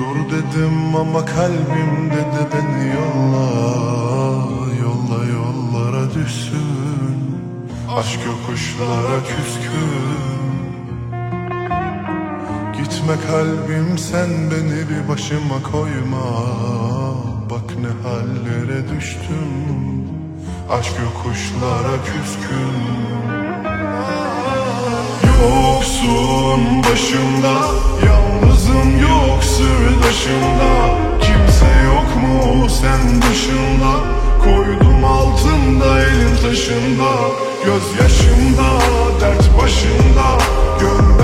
dur dedim ama kalbim dedi beni yolla Yolla yollara düşsün Aşk yokuşlara küskün. Gitme kalbim sen beni bir başıma koyma Bak ne hallere düştüm Aşk yokuşlara küskün. Yoksun başımda Yalnızım yok sırdaşımda Kimse yok mu sen dışında? Koydum altında elim taşında. Gözyaşımda dert başımda. Gönder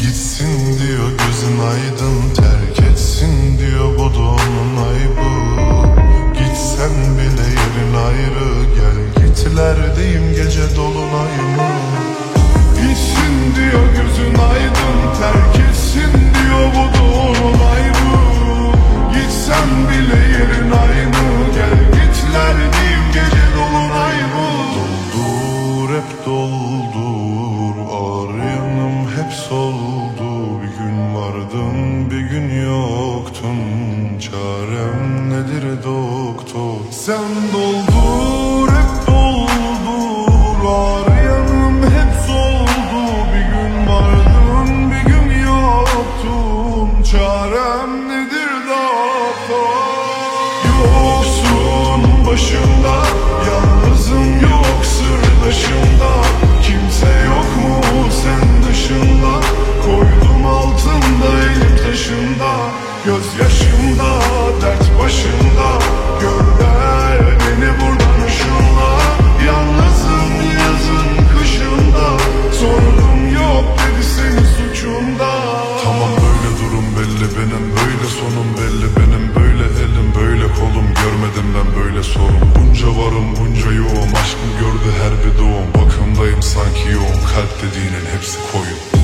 Gitsin diyor gözün aydın Terk etsin diyor bu da onun Çarem nedir doktor? Sen doldur hep doldur Ağır yanım hep soldu. Bir gün vardın bir gün yoktun Çarem nedir doktor? Yoksun başımda Yalnızım yok sırdaşımda başında. Gör gel beni buradan ışınla. Yalnızım yazın kışında. Sorunum yok dedi senin suçunda. Tamam böyle durum belli. Benim böyle sonum belli. Benim böyle elim böyle kolum. Görmedim ben böyle sorun. Bunca varım bunca yoğum aşkım gördü her bir doğum. Bakımdayım sanki yoğun. Kalp dediğinin hepsi koyun.